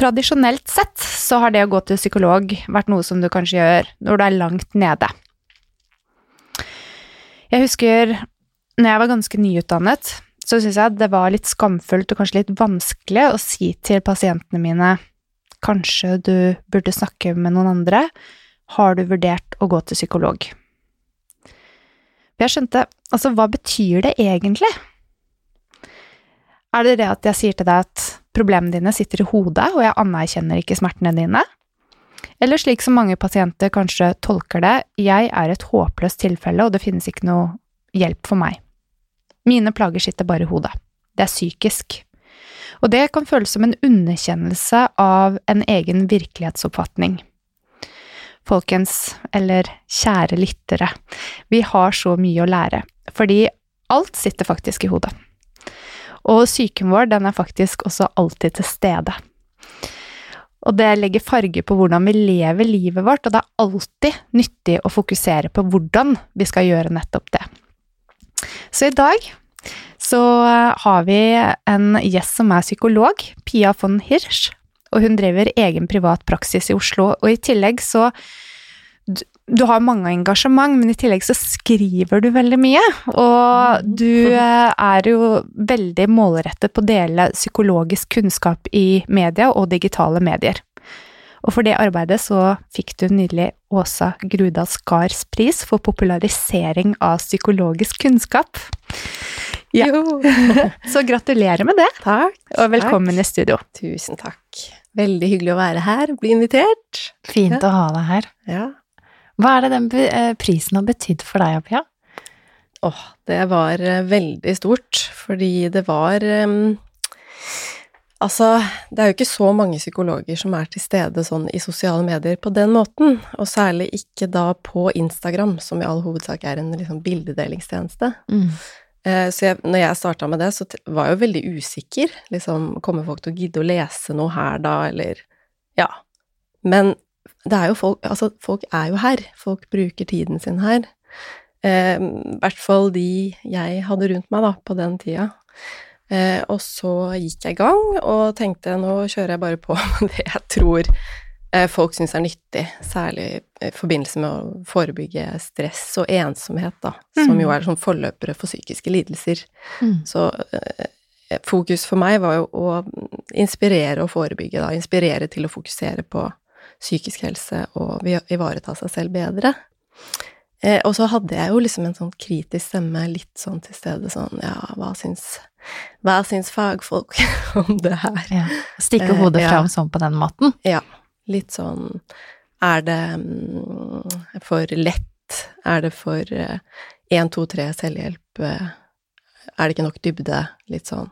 Tradisjonelt sett så har det å gå til psykolog vært noe som du kanskje gjør når du er langt nede. Jeg husker når jeg var ganske nyutdannet, så syntes jeg det var litt skamfullt og kanskje litt vanskelig å si til pasientene mine kanskje du burde snakke med noen andre, har du vurdert å gå til psykolog? Jeg skjønte, altså hva betyr det egentlig? Er det det at jeg sier til deg at problemene dine sitter i hodet, og jeg anerkjenner ikke smertene dine? Eller slik som mange pasienter kanskje tolker det, jeg er et håpløst tilfelle, og det finnes ikke noe hjelp for meg. Mine plager sitter bare i hodet. Det er psykisk. Og det kan føles som en underkjennelse av en egen virkelighetsoppfatning. Folkens, eller kjære lyttere, vi har så mye å lære, fordi alt sitter faktisk i hodet. Og psyken vår, den er faktisk også alltid til stede. Og det legger farge på hvordan vi lever livet vårt, og det er alltid nyttig å fokusere på hvordan vi skal gjøre nettopp det. Så i dag så har vi en gjest som er psykolog, Pia von Hirsch, og hun driver egen privat praksis i Oslo, og i tillegg så du har mange engasjement, men i tillegg så skriver du veldig mye. Og Mm. du eh, er jo veldig målrettet på å dele psykologisk kunnskap i media og digitale medier. Og for det arbeidet så fikk du nylig Åsa Grudal Skars pris for popularisering av psykologisk kunnskap. Ja. Jo. Så gratulerer med det, Takk. og velkommen i studio. Tusen takk. Veldig hyggelig å være her, bli invitert. Fint å ha deg her. Ja. Hva er det den eh, prisen har betydd for deg, Pia? Åh, det var eh, veldig stort, fordi det var um, Altså, det er jo ikke så mange psykologer som er til stede sånn i sosiale medier på den måten, og særlig ikke da på Instagram, som i all hovedsak er en liksom bildedelingstjeneste. Eh, Så jeg, når jeg starta med det, så var jeg jo veldig usikker. Liksom, kommer folk til å gidde å lese noe her da, eller Ja. Men det er jo folk Altså, folk er jo her. Folk bruker tiden sin her. Eh, I hvert fall de jeg hadde rundt meg da, på den tida. Eh, og så gikk jeg i gang og tenkte nå kjører jeg bare på med det jeg tror eh, folk syns er nyttig, særlig i forbindelse med å forebygge stress og ensomhet, da, som Mm. jo er sånn forløpere for psykiske lidelser. Mm. Så eh, fokus for meg var jo å inspirere og forebygge, da. Inspirere til å fokusere på psykisk helse og vi- ivareta seg selv bedre. Eh, og så hadde jeg jo liksom en sånn kritisk stemme litt sånn til stede, sånn ja, hva syns, hva syns fagfolk om det her? Ja. Stikke Eh, hodet ja. fram sånn på den måten. Ja, litt sånn Er det mm, for lett? Er det for én, to, tre selvhjelp? eh, Er det ikke nok dybde? Litt sånn.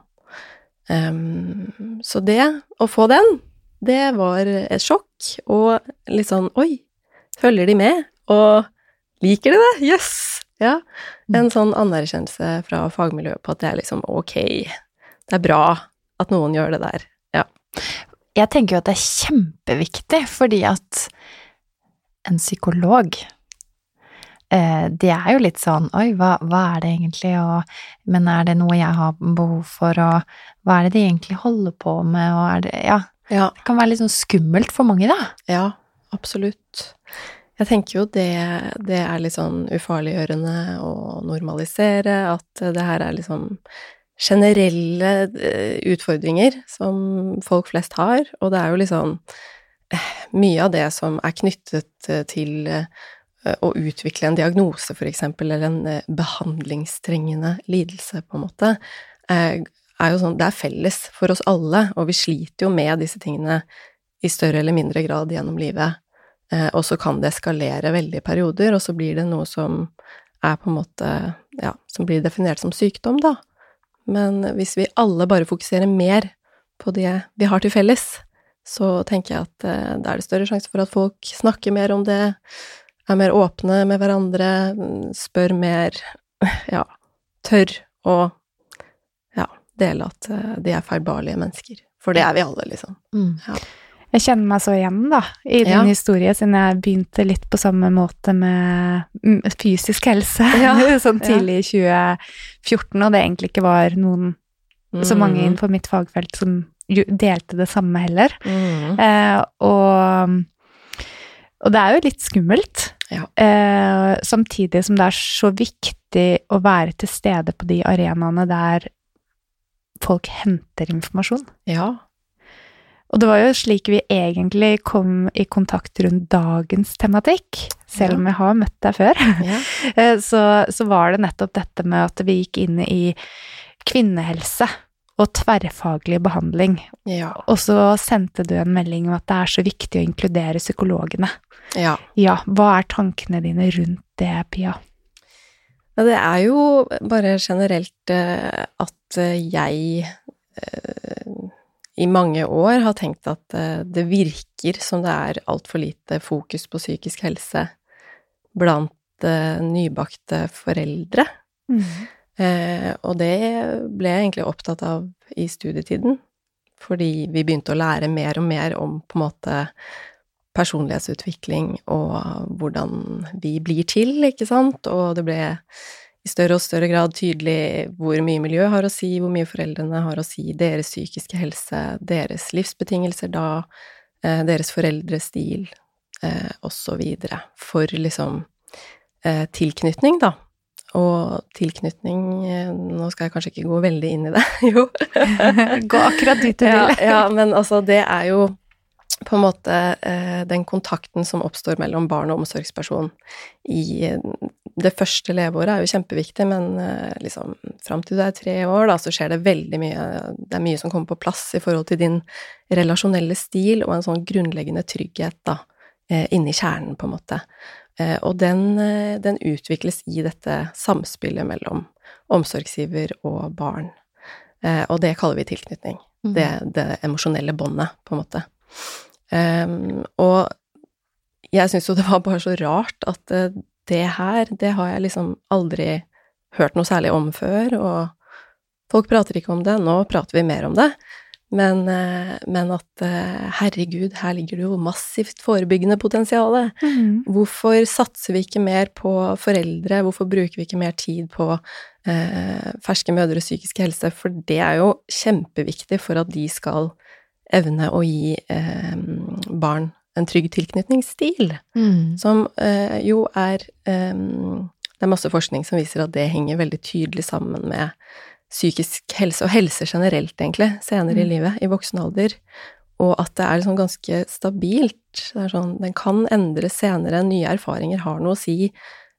Um, så det, å få den, det var et sjokk, og litt sånn Oi, følger de med? Og liker de det? Jøss! Yes! Ja. En sånn anerkjennelse fra fagmiljøet på at det er liksom ok, det er bra at noen gjør det der. Ja. Jeg tenker jo at det er kjempeviktig, fordi at en psykolog eh, det er jo litt sånn Oi, hva, hva er det egentlig, og Men er det noe jeg har behov for, og hva er det de egentlig holder på med, og er det Ja, ja. det kan være litt sånn skummelt for mange, da. Ja, absolutt. Jeg tenker jo det, det er litt sånn ufarliggjørende å normalisere, at det her er liksom generelle eh, utfordringer som folk flest har, og det er jo liksom eh, mye av det som er knyttet eh, til å utvikle en diagnose, for eksempel, eller en eh, behandlingstrengende lidelse, på en måte, er jo sånn Det er felles for oss alle, og vi sliter jo med disse tingene i større eller mindre grad gjennom livet. Eh, og så kan det eskalere veldig i perioder, og så blir det noe som er på en måte Ja, som blir definert som sykdom, da. Men hvis vi alle bare fokuserer mer på det vi har til felles, så tenker jeg at eh, da er det større sjanse for at folk snakker mer om det, er mer åpne med hverandre, mm, spør mer, ja, tør å dele at eh, de er feilbarlige mennesker. For det er vi alle, liksom. Mm. Jeg kjenner meg så igjen, da, i din Ja. historie, siden jeg begynte litt på samme måte med mm, fysisk helse, Ja, sånn tidlig i 2014, og det egentlig ikke var noen så mange inn innenfor mitt fagfelt som delte det samme heller. Mm. Eh, og, og det er jo litt skummelt. Ja. Eh, samtidig som det er så viktig å være til stede på de arenaene der folk henter informasjon. Ja. Og det var jo slik vi egentlig kom i kontakt rundt dagens tematikk, selv om jeg har møtt deg før. ja. Eh, Så, så var det nettopp dette med at vi gikk inn i kvinnehelse og tverrfaglig behandling. Ja. Og så sendte du en melding om at det er så viktig å inkludere psykologene. ja. Ja, hva er tankene dine rundt det, Pia? Ja, det er jo bare generelt eh, at eh, jeg eh, i mange år har tenkt at eh, det virker som det er altfor lite fokus på psykisk helse blant nybakte foreldre. Mm. og det ble jeg egentlig opptatt av i studietiden, fordi vi begynte å lære mer og mer om på en måte personlighetsutvikling og hvordan vi blir til, ikke sant, og det ble i større og større grad tydelig hvor mye miljø har å si, hvor mye foreldrene har å si, deres psykiske helse, deres livsbetingelser da, eh, deres foreldrestil, osv. så videre, for liksom eh, tilknytning, da. Og tilknytning eh, Nå skal jeg kanskje ikke gå veldig inn i det, jo. Gå akkurat dit du ja, vil. ja, men altså, det er jo på en måte eh, den kontakten som oppstår mellom barn og omsorgsperson i eh, det første leveåret er jo kjempeviktig, men eh, liksom fram til du er tre år, da, så skjer det veldig mye Det er mye som kommer på plass i forhold til din relasjonelle stil og en sånn grunnleggende trygghet, da, eh, inni kjernen, på en måte. Eh, og den, den utvikles i dette samspillet mellom omsorgsgiver og barn. Og det kaller vi tilknytning. Mm. Det, det emosjonelle båndet, på en måte. Um, og jeg syns jo det var bare så rart at det her, det har jeg liksom aldri hørt noe særlig om før, og folk prater ikke om det. Nå prater vi mer om det. Men, eh, men at eh, herregud, her ligger det jo massivt forebyggende potensial. Mm. Hvorfor satser vi ikke mer på foreldre? Hvorfor bruker vi ikke mer tid på eh, ferske mødres psykiske helse? For det er jo kjempeviktig for at de skal evne å gi eh, barn en trygg tilknytningsstil, Mm. som eh, jo er eh, Det er masse forskning som viser at det henger veldig tydelig sammen med psykisk helse, og helse generelt, egentlig, senere i Mm. livet, i voksen alder. Og at det er sånn ganske stabilt. Det er sånn, den kan endres senere, nye erfaringer har noe å si,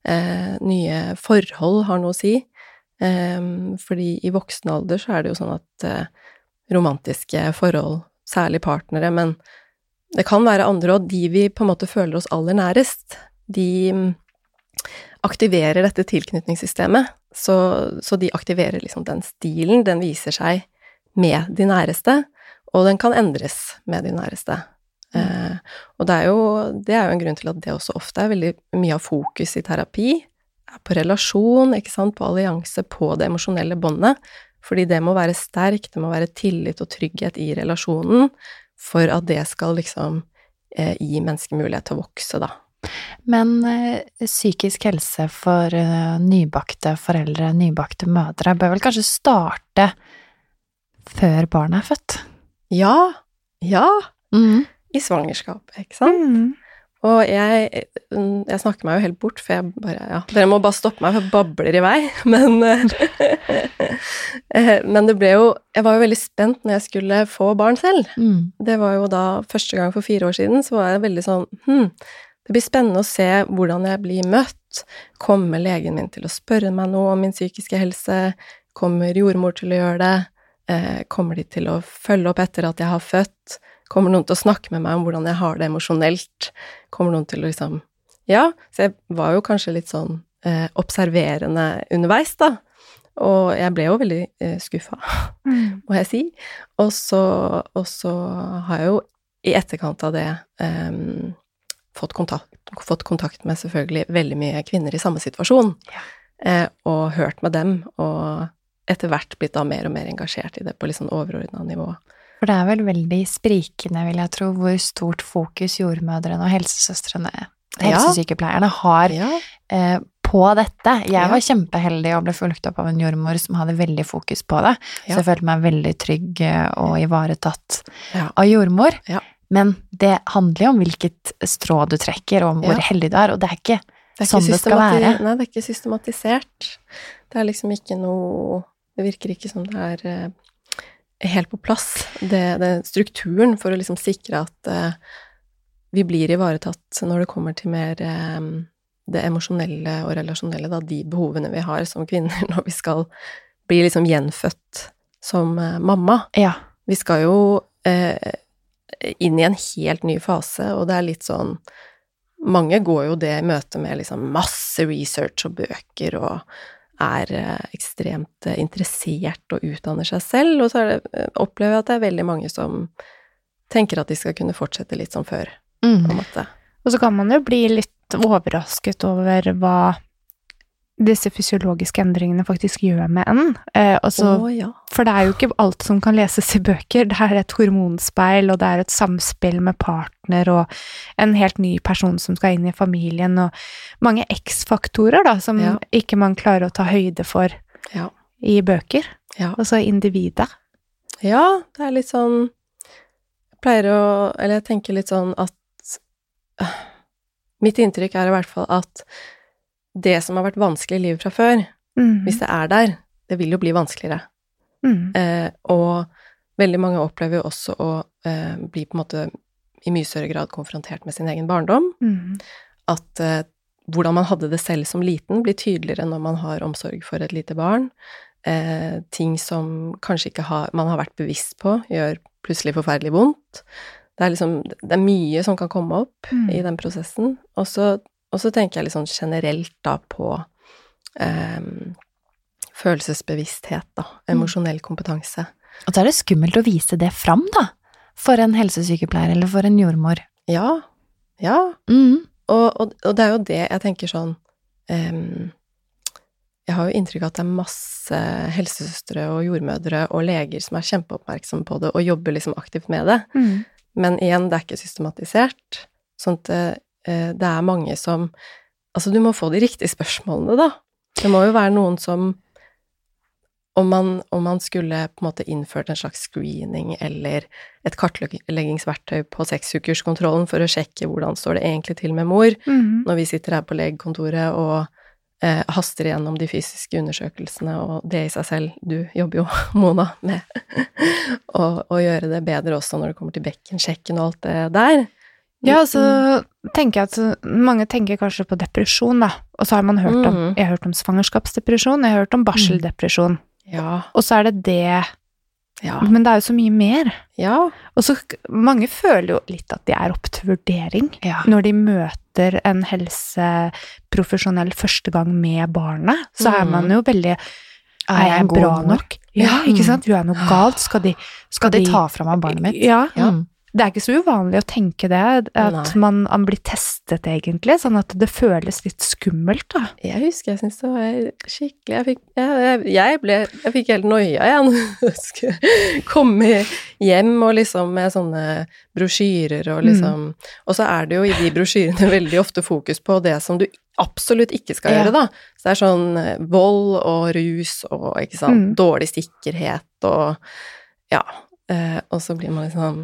eh, nye forhold har noe å si. Fordi i voksen alder så er det jo sånn at eh, romantiske forhold, særlig partnere, men det kan være andre og de vi på en måte føler oss aller nærest, de mm, aktiverer dette tilknytningssystemet. Så, så de aktiverer liksom den stilen, den viser seg med de næreste, og den kan endres med de næreste. Eh, og det er, jo, det er jo en grunn til at det også ofte er veldig mye av fokus i terapi, er på relasjon, ikke sant, på allianse, på det emosjonelle båndet, fordi det må være sterkt, det må være tillit og trygghet i relasjonen for at det skal liksom eh, gi mennesker mulighet til å vokse, da. Men eh, psykisk helse for eh, nybakte foreldre, nybakte mødre, bør vel kanskje starte før barnet er født? Ja, ja, Mm. i svangerskapet, ikke sant? Mhm. Og jeg, mm, jeg snakker meg jo helt bort, for jeg bare Ja, dere må bare stoppe meg, for jeg babler i vei. Men, eh, men det ble jo Jeg var jo veldig spent når jeg skulle få barn selv. Mm. Det var jo da første gang for fire år siden, så var jeg veldig sånn Hm, det blir spennende å se hvordan jeg blir møtt. Kommer legen min til å spørre meg noe om min psykiske helse? Kommer jordmor til å gjøre det? Eh, kommer de til å følge opp etter at jeg har født? Kommer noen til å snakke med meg om hvordan jeg har det emosjonelt? Kommer noen til å liksom Ja, så jeg var jo kanskje litt sånn eh, observerende underveis, da. Og jeg ble jo veldig eh, skuffa mm. må jeg si. Og så, og så har jeg jo i etterkant av det eh, fått, kontakt, fått kontakt med selvfølgelig veldig mye kvinner i samme situasjon, Ja. eh, og hørt med dem, og etter hvert blitt da mer og mer engasjert i det på litt sånn overordna nivå. For det er vel veldig sprikende, vil jeg tro, hvor stort fokus jordmødrene og helsesøstrene, helsesykepleierne, har Ja, eh, på dette. Jeg var kjempeheldig og ble fulgt opp av en jordmor som hadde veldig fokus på det, Ja. så jeg følte meg veldig trygg eh, og ivaretatt ja, av jordmor. Men det handler jo om hvilket strå du trekker, og om hvor heldig du er, og det er ikke Det er sånn det skal være. Nei, det er ikke systematisert. Det er liksom ikke noe Det virker ikke som det er eh, helt på plass, det, det strukturen for å liksom sikre at eh, vi blir ivaretatt når det kommer til mer eh, det emosjonelle og relasjonelle, da, de behovene vi har som kvinner når vi skal bli liksom gjenfødt som mamma. Ja. Vi skal jo eh, inn i en helt ny fase, og det er litt sånn Mange går jo det i møte med liksom masse research og bøker og er eh, ekstremt eh, interessert og utdanner seg selv, og så det, eh, opplever jeg at det er veldig mange som tenker at de skal kunne fortsette litt som før, Mm. Og så kan man jo bli litt overrasket over hva disse fysiologiske endringene faktisk gjør med en. Eh, altså, oh, ja. For det er jo ikke alt som kan leses i bøker. Det er et hormonspeil, og det er et samspill med partner og en helt ny person som skal inn i familien, og mange X-faktorer da, som Ja. ikke man klarer å ta høyde for Ja. i bøker. Altså individet. Ja, det er litt sånn Jeg pleier å Eller jeg tenker litt sånn at Mitt inntrykk er i hvert fall at det som har vært vanskelig i livet fra før, Mm. hvis det er der, det vil jo bli vanskeligere. Mm. Eh, og veldig mange opplever jo også å eh, bli på en måte i mye større grad konfrontert med sin egen barndom. Mm. At eh, hvordan man hadde det selv som liten, blir tydeligere når man har omsorg for et lite barn. Eh, ting som kanskje ikke har, man har vært bevisst på, gjør plutselig forferdelig vondt. Det er liksom Det er mye som kan komme opp Mm. i den prosessen. Og så, og så tenker jeg litt sånn generelt da på eh, følelsesbevissthet, da. Emosjonell kompetanse. Og så er det skummelt å vise det fram, da, for en helsesykepleier eller for en jordmor. Ja. Ja. Mm. Og, og, og det er jo det jeg tenker sånn um, Jeg har jo inntrykk av at det er masse helsesøstre og jordmødre og leger som er kjempeoppmerksomme på det og jobber liksom aktivt med det. Mm. Men igjen, det er ikke systematisert. Sånn at eh, det er mange som Altså, du må få de riktige spørsmålene, da. Det må jo være noen som om man, om man skulle på en måte innført en slags screening eller et kartleggingsverktøy på seksukerskontrollen for å sjekke hvordan står det egentlig til med mor, Mm. når vi sitter her på legekontoret og eh, haster igjennom de fysiske undersøkelsene, og det i seg selv Du jobber jo, Mona, med å, gjøre det bedre også når det kommer til bekkensjekken og alt det der. Ja, så tenker jeg at mange tenker kanskje på depresjon, da. Og så har man hørt om Mhm. Jeg har hørt om svangerskapsdepresjon, jeg har hørt om barseldepresjon. Ja. Og så er det det Ja. Men det er jo så mye mer. ja. Og så mange føler jo litt at de er opp til vurdering Ja. når de møter en helseprofesjonell første gang med barnet. Så er Mhm. man jo veldig Er jeg god bra nok? nok? Ja, ikke sant? Gjør jeg noe galt? Skal de Skal de ta fra meg barnet mitt? Ja. Mm. Det er ikke så uvanlig å tenke det, at man, man blir testet egentlig, sånn at det føles litt skummelt, da. Jeg husker jeg syntes det var skikkelig Jeg fikk, jeg, jeg, ble, jeg fikk helt noia, jeg, når jeg skulle komme hjem og liksom med sånne brosjyrer og liksom Og så er det jo i de brosjyrene veldig ofte fokus på det som du absolutt ikke skal Ja. gjøre, da. Så det er sånn eh, vold og rus og ikke sant, Mm. dårlig sikkerhet og Ja. Eh, og så blir man liksom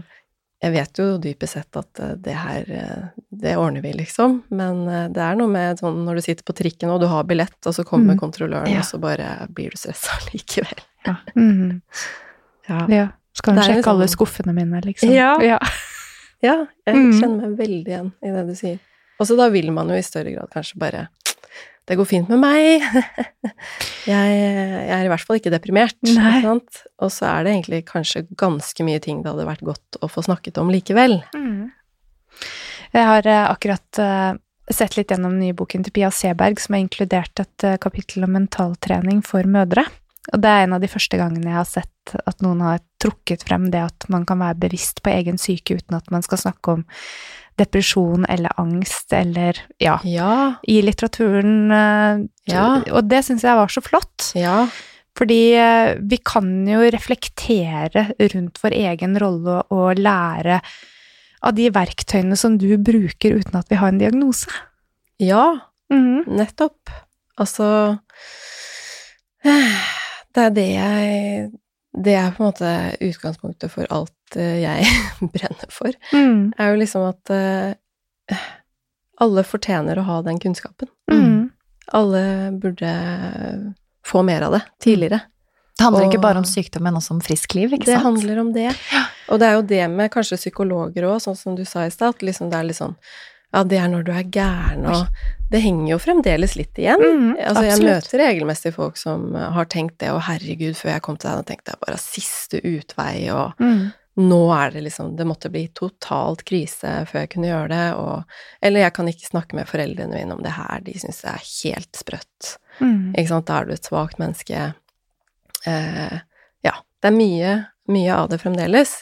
jeg vet jo dypest sett at eh, det her, eh, det ordner vi, liksom. Men eh, det er noe med sånn når du sitter på trikken og du har billett, og så kommer Mm. kontrolløren, Ja. og så bare blir du stressa likevel. Mm. Ja. Ja. Skal hun sjekke sånn... alle skuffene mine, liksom? Ja. ja. ja jeg Mm. kjenner meg veldig igjen i det du sier. Og så da vil man jo i større grad kanskje bare Det går fint med meg. jeg, jeg er i hvert fall ikke deprimert. Og så er det egentlig kanskje ganske mye ting det hadde vært godt å få snakket om likevel. Mm. Jeg har eh, akkurat eh, sett litt gjennom den nye boken til Pia Seberg, som har inkludert et eh, kapittel om mentaltrening for mødre. Og det er en av de første gangene jeg har sett at noen har trukket frem det at man kan være bevisst på egen syke uten at man skal snakke om depresjon eller angst eller ja, Ja. i litteraturen. eh, Ja. Og det syns jeg var så flott. Ja. Fordi eh, vi kan jo reflektere rundt vår egen rolle og, lære av de verktøyene som du bruker uten at vi har en diagnose. Ja. Mhm. Nettopp. Altså Det er det jeg Det er på en måte utgangspunktet for alt eh, jeg brenner for. Mm. Er jo liksom at eh, alle fortjener å ha den kunnskapen. Mm. Alle burde få mer av det tidligere. Det handler ikke bare om sykdom, men også om frisk liv, ikke Det sant? handler om det. Og det er jo det med kanskje psykologer òg, sånn som du sa i stad, at liksom det er litt sånn Ja, det er når du er gæren, og det henger jo fremdeles litt igjen. Mm, Altså, jeg møter regelmessig folk som eh, har tenkt det, og herregud, før jeg kom til deg, nå tenkte jeg bare siste utvei, og Mm. Nå er det liksom Det måtte bli totalt krise før jeg kunne gjøre det, og Eller jeg kan ikke snakke med foreldrene mine om det her, de syns det er helt sprøtt. Mm. Ikke sant, da er du et svakt menneske. Eh, ja, det er mye, mye av det fremdeles.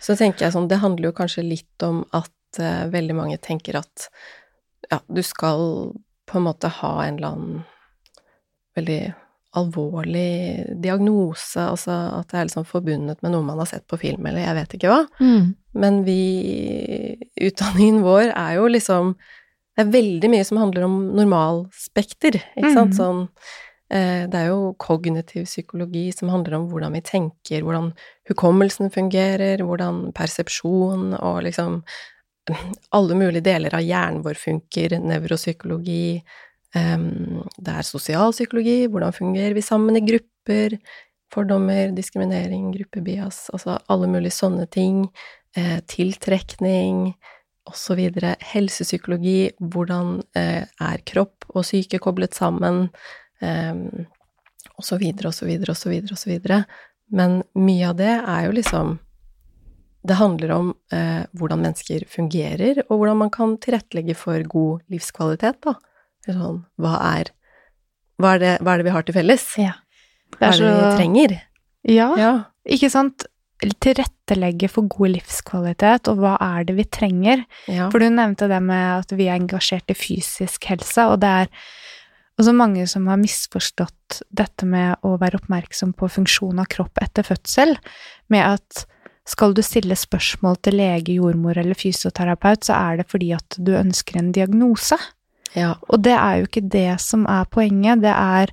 Så tenker jeg sånn, det handler jo kanskje litt om at eh, veldig mange tenker at ja, du skal på en måte ha en eller annen veldig alvorlig diagnose, altså at det er liksom forbundet med noe man har sett på film, eller jeg vet ikke hva. Mm. Men vi Utdanningen vår er jo liksom Det er veldig mye som handler om normalspekter, ikke sant? Mhm. Sånn eh, Det er jo kognitiv psykologi som handler om hvordan vi tenker, hvordan hukommelsen fungerer, hvordan persepsjon og liksom alle mulige deler av hjernen vår funker, nevropsykologi Det er sosialpsykologi, hvordan fungerer vi sammen i grupper, fordommer, diskriminering, gruppebias, altså alle mulige sånne ting eh, tiltrekning osv. Helsepsykologi, hvordan eh, er kropp og syke koblet sammen, eh, osv., osv., osv., osv. Men mye av det er jo liksom Det handler om eh, hvordan mennesker fungerer, og hvordan man kan tilrettelegge for god livskvalitet, da. Sånn, hva er, hva er, det, hva er det vi har til felles? Ja. Hva er det vi trenger? Ja, Ja. ikke sant? Tilrettelegge for god livskvalitet, og hva er det vi trenger? ja. For du nevnte det med at vi er engasjert i fysisk helse, og det er også mange som har misforstått dette med å være oppmerksom på funksjon av kropp etter fødsel, med at skal du stille spørsmål til lege, jordmor eller fysioterapeut, så er det fordi at du ønsker en diagnose. Ja. Og det er jo ikke det som er poenget, det er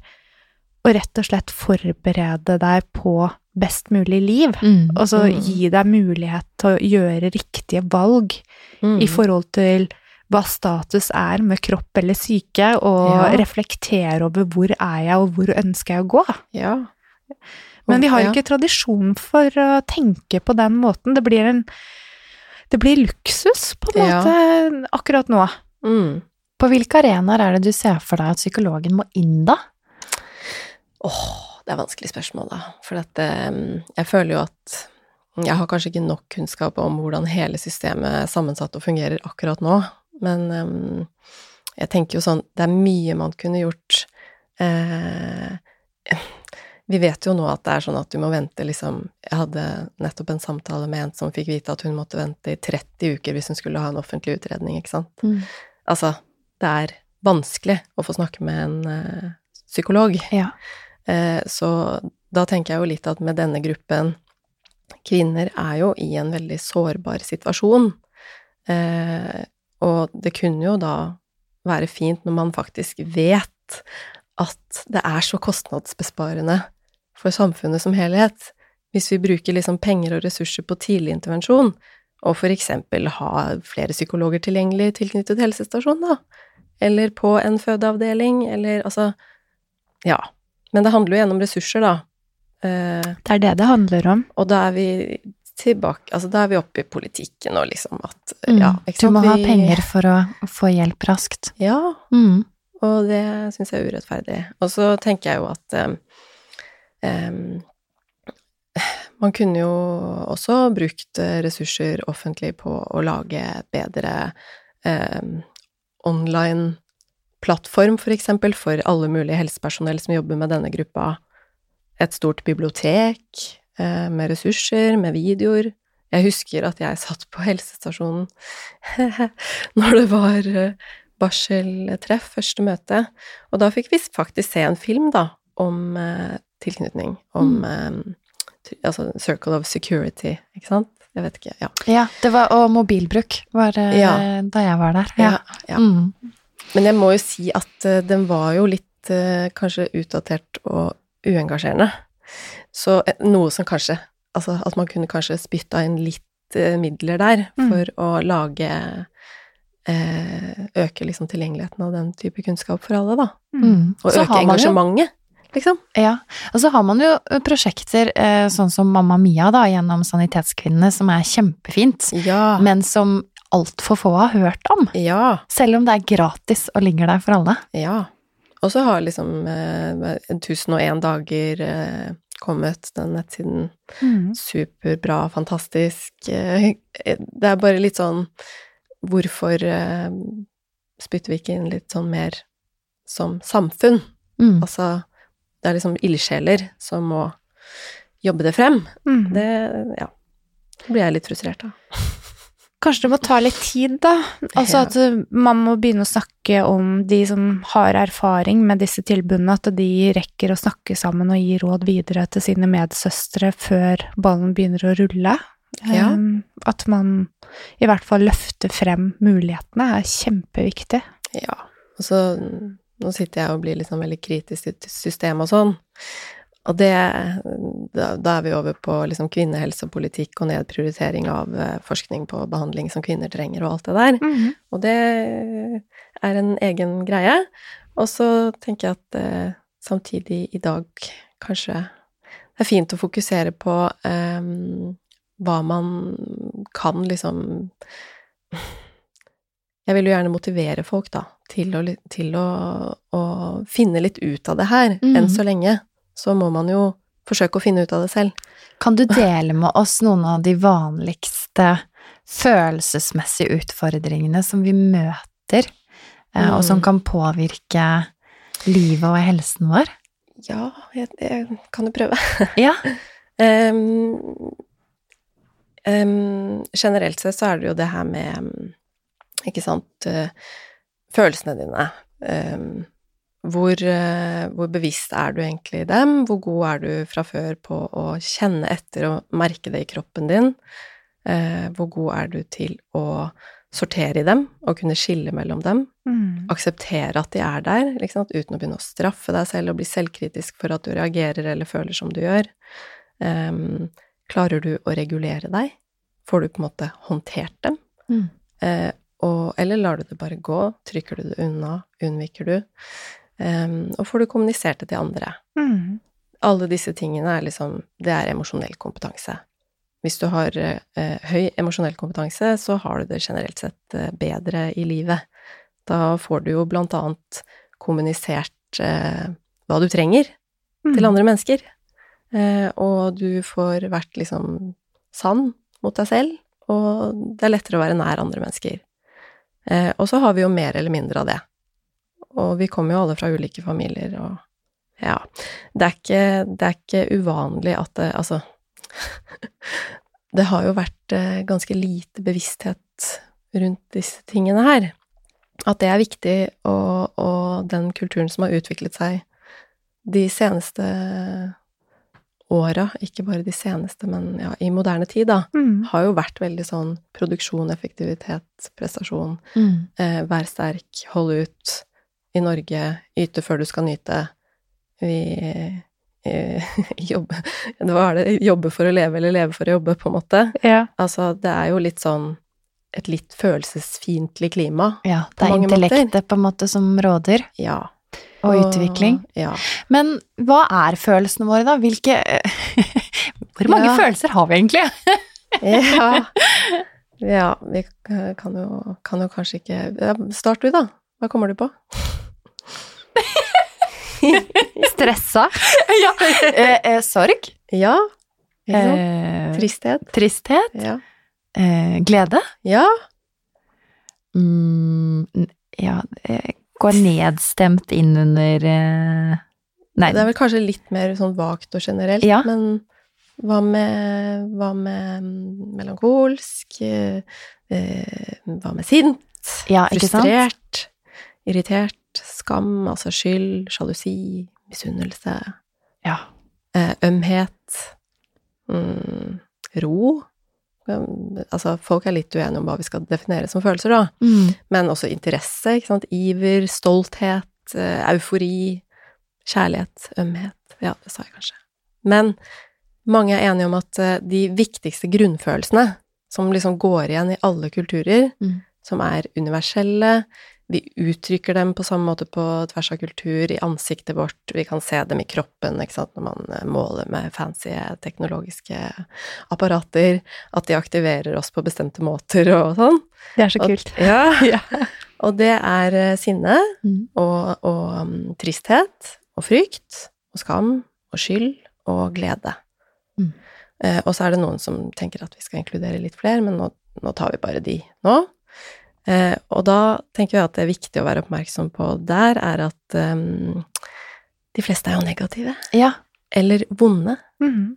å rett og slett forberede deg på best mulig liv. Mm. Og så Mm. gi deg mulighet til å gjøre riktige valg Mm. i forhold til hva status er med kropp eller syke, og Ja. reflektere over hvor er jeg, og hvor ønsker jeg å gå. Ja. Men vi har ikke tradisjon for å tenke på den måten. Det blir en Det blir luksus, på en Ja. måte, akkurat nå. Mm. På hvilke arenaer er det du ser for deg at psykologen må inn, da? Åh, det er vanskelig spørsmål, da. For at eh, jeg føler jo at jeg har kanskje ikke nok kunnskap om hvordan hele systemet er sammensatt og fungerer akkurat nå, men um, jeg tenker jo sånn Det er mye man kunne gjort eh, Vi vet jo nå at det er sånn at du må vente liksom Jeg hadde nettopp en samtale med en som fikk vite at hun måtte vente i 30 uker hvis hun skulle ha en offentlig utredning, ikke sant. Mm. Altså, det er vanskelig å få snakke med en eh, psykolog. Ja. Eh, så da tenker jeg jo litt at med denne gruppen Kvinner er jo i en veldig sårbar situasjon. Eh, og det kunne jo da være fint når man faktisk vet at det er så kostnadsbesparende for samfunnet som helhet, hvis vi bruker liksom penger og ressurser på tidlig intervensjon, og for eksempel ha flere psykologer tilgjengelig tilknyttet helsestasjon, da, eller på en fødeavdeling, eller altså Ja. Men det handler jo igjen om ressurser, da. Eh, Det er det det handler om. og da er vi tilbake Altså, da er vi oppe i politikken og liksom at Mm. Ja, ikke Du sant. må ha penger for å få hjelp raskt. Ja, Mm. og det syns jeg er urettferdig. Og så tenker jeg jo at eh, em, man kunne jo også brukt ressurser offentlig på å lage bedre em, online plattform, for eksempel, for alle mulige helsepersonell som jobber med denne gruppa. et stort bibliotek eh, med ressurser, med videoer. Jeg husker at jeg satt på helsestasjonen når det var eh, barseltreff, første møte, og da fikk vi faktisk se en film, da, om eh, tilknytning, om eh, altså Circle of Security, ikke sant? Jeg vet ikke, ja. Ja, det var, og mobilbruk var det Ja. da jeg var der. Ja, ja. Mm. Men jeg må jo si at eh, den var jo litt eh, kanskje utdatert og uengasjerende. Så eh, noe som kanskje Altså at man kunne kanskje spytta inn litt eh, midler der Mm. for å lage eh, Øke liksom tilgjengeligheten av den type kunnskap for alle, da. Mm. Og Så øke engasjementet, liksom. Ja, og så har man jo prosjekter eh, sånn som Mamma Mia da, gjennom Sanitetskvinnene, som er kjempefint, Ja. men som altfor få har hørt om. ja. Selv om det er gratis og ligger der for alle. Ja. Og så har liksom eh, 1001 dager eh, kommet, den nettsiden. Mm. Superbra, fantastisk. Eh, Det er bare litt sånn Hvorfor eh, spytter vi ikke inn litt sånn mer som samfunn? Mm. Altså, det er liksom ildsjeler som må jobbe det frem. Mm. Det, ja. blir jeg litt frustrert av. Kanskje det må ta litt tid, da. Altså at uh, man må begynne å snakke om de som har erfaring med disse tilbudene, at de rekker å snakke sammen og gi råd videre til sine medsøstre før ballen begynner å rulle. Ja. Um, at man i hvert fall løfter frem mulighetene, er kjempeviktig. Ja. Og så Nå sitter jeg og blir liksom veldig kritisk til systemet og sånn. Og det Da, da er vi over på liksom kvinnehelsepolitikk og nedprioritering av eh, forskning på behandling som kvinner trenger, og alt det der. Og det er en egen greie. Og så tenker jeg at eh, samtidig i dag kanskje det er fint å fokusere på eh, hva man kan liksom Jeg vil jo gjerne motivere folk, da, til å, til å, å finne litt ut av det her. Mm. Enn så lenge så må man jo forsøke å finne ut av det selv. Kan du dele med oss noen av de vanligste følelsesmessige utfordringene som vi møter, mm. og som Mm. kan påvirke livet og helsen vår? Ja, jeg, jeg kan jo prøve. Ja. um, um, generelt sett så er det jo det her med Ikke sant eh, Følelsene dine. Ehm, hvor, eh, hvor bevisst er du egentlig i dem? Hvor god er du fra før på å kjenne etter og merke det i kroppen din? Eh, hvor god er du til å sortere i dem og kunne skille mellom dem? Mm. akseptere at de er der, liksom, uten å begynne å straffe deg selv og bli selvkritisk for at du reagerer eller føler som du gjør. Um, klarer du å regulere deg? Får du på en måte håndtert dem? Mm. Og, eller lar du det bare gå? Trykker du det unna? Unnviker du? Um, og får du kommunisert det til andre? Mm. Alle disse tingene er liksom Det er emosjonell kompetanse. Hvis du har uh, høy emosjonell kompetanse, så har du det generelt sett uh, bedre i livet. Da får du jo blant annet kommunisert uh, hva du trenger Mm. til andre mennesker. Og du får vært liksom sann mot deg selv, og det er lettere å være nær andre mennesker. Eh, og så har vi jo mer eller mindre av det. Og vi kommer jo alle fra ulike familier, og ja Det er ikke, det er ikke uvanlig at det Altså Det har jo vært eh, ganske lite bevissthet rundt disse tingene her. At det er viktig, og, og den kulturen som har utviklet seg de seneste åra, ikke bare de seneste, men ja, i moderne tid, da, Mm. har jo vært veldig sånn produksjon, effektivitet, prestasjon. Mm. Eh, vær sterk, hold ut. I Norge, yte før du skal nyte. Vi eh, jobbe Hva er det? Jobbe for å leve, eller leve for å jobbe, på en måte. Ja. Altså, det er jo litt sånn et litt følelsesfiendtlig klima. Ja, det er intellektet på en måte som råder, Ja. Og utvikling. Ja. Men hva er følelsene våre, da? Hvilke Hvor mange Ja. følelser har vi egentlig? Ja. ja vi kan jo, kan jo kanskje ikke Start du, da. Hva kommer du på? Stressa. ja. eh, eh, sorg. Ja. Eh, Tristhet. tristhet. Ja. Eh, glede. Ja. Mm, ja, eh, gå nedstemt inn under eh, Nei. Det er vel kanskje litt mer sånn vagt og generelt, Ja. men hva med, hva med mm, melankolsk? eh, eh, Hva med sint? Ja? Frustrert? Irritert? Skam? Altså skyld? Sjalusi? Misunnelse? Ja. eh, ømhet, mm, ro. Altså, folk er litt uenige om hva vi skal definere som følelser, da. Mm. Men også interesse, ikke sant. Iver, stolthet, eh, eufori, kjærlighet, ømhet. Ja, det sa jeg kanskje. Men mange er enige om at eh, de viktigste grunnfølelsene, som liksom går igjen i alle kulturer, Mm. som er universelle, vi uttrykker dem på samme måte på tvers av kultur, i ansiktet vårt, vi kan se dem i kroppen, ikke sant, når man eh, måler med fancy teknologiske apparater, at de aktiverer oss på bestemte måter og sånn. Det er så Og- kult. Ja. Ja. Og det er eh, sinne Mm. og, og um, tristhet og frykt og skam og skyld og glede. Mm. Eh, og så er det noen som tenker at vi skal inkludere litt flere, men nå, nå tar vi bare de nå. Eh, og da tenker jeg at det er viktig å være oppmerksom på der, er at um, de fleste er jo negative. ja. Eller vonde. Mhm.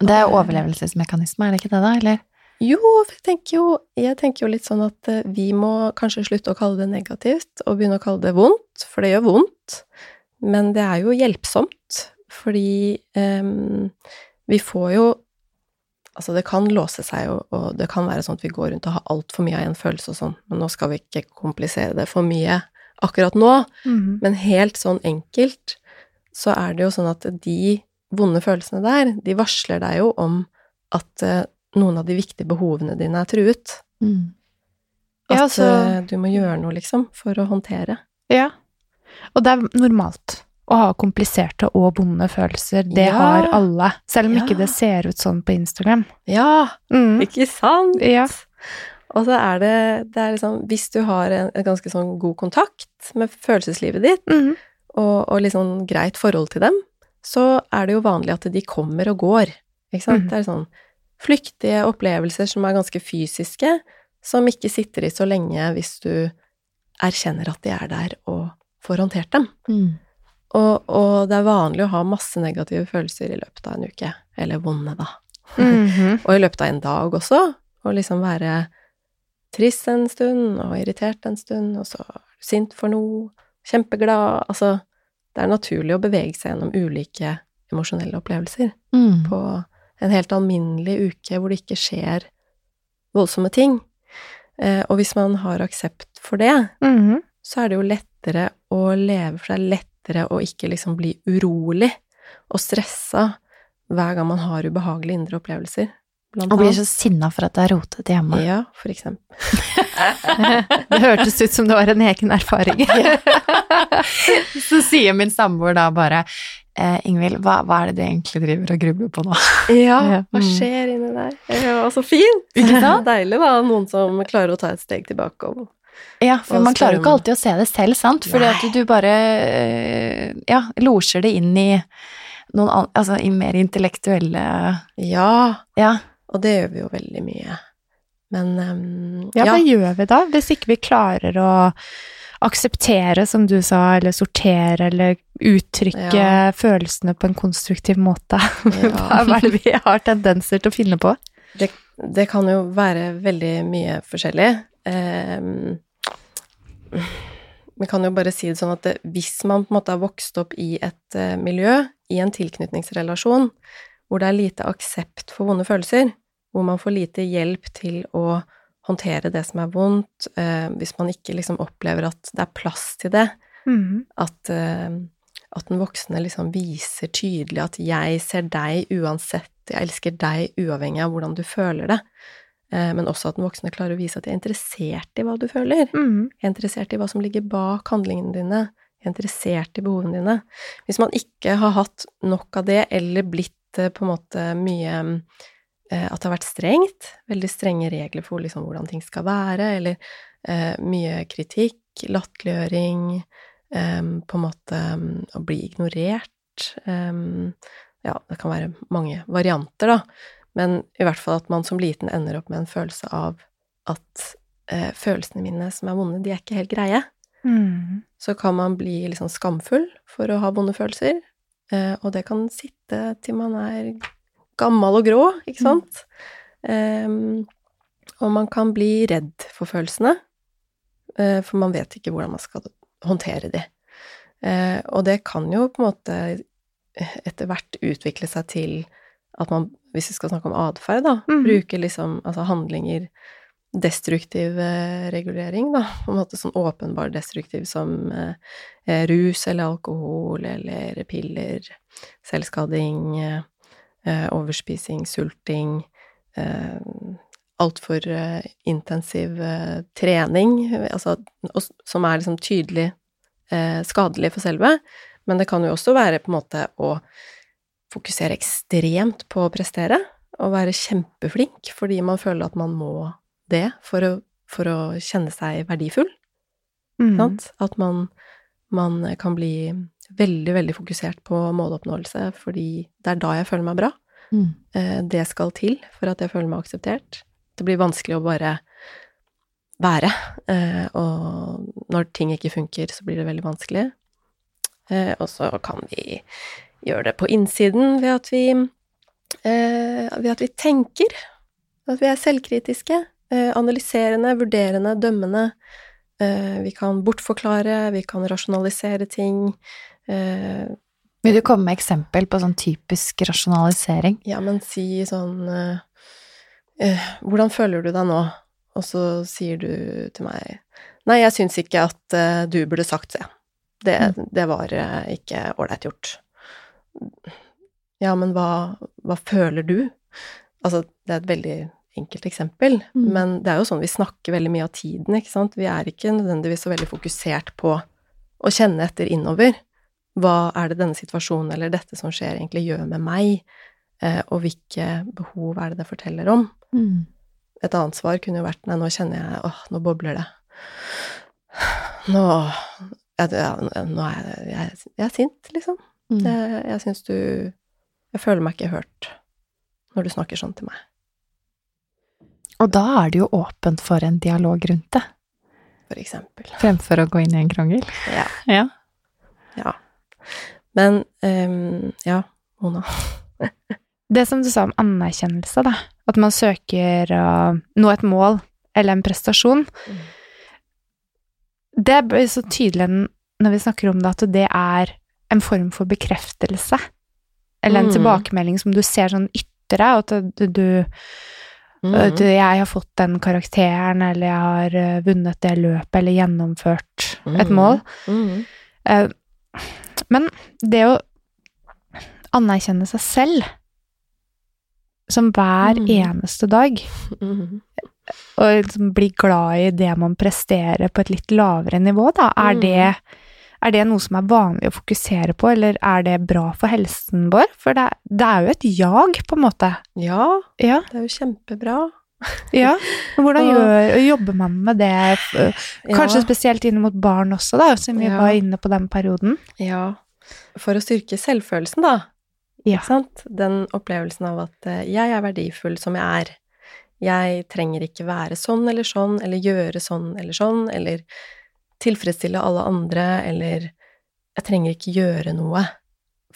Det er overlevelsesmekanisme, er det ikke det, da? Eller? Jo, jeg tenker jo, jeg tenker jo litt sånn at eh, vi må kanskje slutte å kalle det negativt, og begynne å kalle det vondt, for det gjør vondt. Men det er jo hjelpsomt, fordi um, vi får jo Altså, det kan låse seg, og, og det kan være sånn at vi går rundt og har altfor mye av en følelse og sånn, men nå skal vi ikke komplisere det for mye akkurat nå. Mhm. Men helt sånn enkelt så er det jo sånn at de vonde følelsene der, de varsler deg jo om at uh, noen av de viktige behovene dine er truet. Mm. At Ja, altså- eh, du må gjøre noe, liksom, for å håndtere. Ja. Og det er normalt å ha kompliserte og vonde følelser. Det Ja. har alle. Selv om Ja. ikke det ser ut sånn på Instagram. Ja, mm. ikke sant? Ja. Og så er det, det er liksom Hvis du har en, en ganske sånn god kontakt med følelseslivet ditt, mm. og, og litt sånn greit forhold til dem, så er det jo vanlig at de kommer og går. Ikke sant? Mm. Det er sånn flyktige opplevelser som er ganske fysiske, som ikke sitter i så lenge hvis du erkjenner at de er der og får håndtert dem. Mm. Og, og det er vanlig å ha masse negative følelser i løpet av en uke. Eller vonde, da. Mhm. Og i løpet av en dag også. Og liksom være trist en stund, og irritert en stund, og så sint for noe, kjempeglad Altså, det er naturlig å bevege seg gjennom ulike emosjonelle opplevelser Mm. på en helt alminnelig uke hvor det ikke skjer voldsomme ting. Eh, og hvis man har aksept for det, Mhm. så er det jo lettere å leve for det er lettere å ikke liksom bli urolig og stressa hver gang man har ubehagelige indre opplevelser. Og blir så sinna for at det er rotete hjemme. Ja, for eksempel. Det hørtes ut som det var en egen erfaring. så sier min samboer da bare eh, Ingvild, hva, hva er det du egentlig driver og grubler på nå? Ja, Ja. hva Mm. skjer inni der? Ja, så fint! Ikke sant? Deilig, da. Noen som klarer å ta et steg tilbake og Ja, for man klarer jo ikke alltid å se det selv, sant? Fordi Nei. at du bare eh, ja, losjer det inn i noen an altså i mer intellektuelle Ja, Ja. og det gjør vi jo veldig mye. Men um, Ja, ja, hva gjør vi da, hvis ikke vi klarer å akseptere, som du sa, eller sortere, eller uttrykke Ja. følelsene på en konstruktiv måte? Ja. Hva er det vi har tendenser til å finne på? det kan jo være veldig mye forskjellig. Ehm, vi kan jo bare si det sånn at hvis man på en måte har vokst opp i et eh, miljø, i en tilknytningsrelasjon, hvor det er lite aksept for vonde følelser, hvor man får lite hjelp til å håndtere det som er vondt, eh, hvis man ikke liksom opplever at det er plass til det, mm. at, eh, at den voksne liksom viser tydelig at 'jeg ser deg uansett, jeg elsker deg uavhengig av hvordan du føler det', men også at den voksne klarer å vise at de er interessert i hva du føler', Mm. jeg er interessert i hva som ligger bak handlingene dine, jeg er interessert i behovene dine. Hvis man ikke har hatt nok av det, eller blitt eh, på en måte mye eh, At det har vært strengt, veldig strenge regler for liksom hvordan ting skal være, eller eh, mye kritikk, latterliggjøring, eh, på en måte mm, å bli ignorert eh, Ja, det kan være mange varianter, da, men i hvert fall at man som liten ender opp med en følelse av at eh, følelsene mine som er vonde, de er ikke helt greie. Mm. så kan man bli litt sånn skamfull for å ha vonde følelser. Eh, og det kan sitte til man er gammel og grå, ikke sant? Ehm, og man kan bli redd for følelsene, eh, for man vet ikke hvordan man skal håndtere de. Eh, og det kan jo på en måte etter hvert utvikle seg til at man, hvis vi skal snakke om atferd, da, mm. bruker liksom altså handlinger Destruktiv eh, regulering, da. På en måte sånn åpenbar destruktiv som eh, eh, rus eller alkohol eller piller, selvskading, eh, eh, overspising, sulting, eh, altfor intensiv trening, altså, og, som er liksom tydelig eh, skadelig for selve. Men det kan jo også være på en måte å fokusere ekstremt på å prestere, og være kjempeflink fordi man føler at man må det for å, for å kjenne seg verdifull. Mm. Sant? At man, man kan bli veldig, veldig fokusert på måloppnåelse, fordi det er da jeg føler meg bra. Mm. Eh, Det skal til for at jeg føler meg akseptert. Det blir vanskelig å bare være, eh, og når ting ikke funker, så blir det veldig vanskelig. Eh, Og så kan vi gjøre det på innsiden ved at vi, eh, ved at vi tenker, at vi er selvkritiske, eh, analyserende, vurderende, dømmende. Eh, Vi kan bortforklare, vi kan rasjonalisere ting. Eh, Vil du komme med eksempel på sånn typisk rasjonalisering? Ja, men si sånn eh, eh, Hvordan føler du deg nå? Og så sier du til meg Nei, jeg syns ikke at du burde sagt det. Det, det var ikke ålreit gjort. Ja, men hva, hva føler du? Altså, det er et veldig enkelt eksempel, Mm. men det er jo sånn vi snakker veldig mye av tiden, ikke sant? Vi er ikke nødvendigvis så veldig fokusert på å kjenne etter innover. Hva er det denne situasjonen eller dette som skjer, egentlig gjør med meg? Eh, og hvilke behov er det det forteller om? Mm. Et annet svar kunne jo vært nei, nå kjenner jeg åh, nå bobler det. Nå ja, ja, Nå er jeg, jeg, jeg er sint, liksom. Mm. Jeg, jeg syns du Jeg føler meg ikke hørt når du snakker sånn til meg. Og da er det jo åpent for en dialog rundt det, For eksempel. fremfor å gå inn i en krangel. Ja. Ja. ja. Men um, ja, Mona. Det som du sa om anerkjennelse, da. At man søker å nå et mål eller en prestasjon. Mm. Det blir så tydelig når vi snakker om det, at det er en form for bekreftelse. Eller en Mm. tilbakemelding som du ser sånn ytre, at du, du Mm. at Jeg har fått den karakteren, eller jeg har eh, vunnet det løpet, eller gjennomført et Mm. mål. Mm. Eh, Men det å anerkjenne seg selv som hver Mm. eneste dag, Mm. og liksom bli glad i det man presterer på et litt lavere nivå, da, er det er det noe som er vanlig å fokusere på, eller er det bra for helsen vår? For det, det er jo et jag, på en måte. Ja, Ja. det er jo kjempebra. ja. Hvordan gjør, jobber man med det? Kanskje Ja. spesielt inn mot barn også, da, siden vi Ja. var inne på den perioden. Ja. For å styrke selvfølelsen, da. Ja. Den opplevelsen av at eh, jeg er verdifull som jeg er. Jeg trenger ikke være sånn eller sånn, eller gjøre sånn eller sånn, eller tilfredsstille alle andre, eller jeg trenger ikke gjøre noe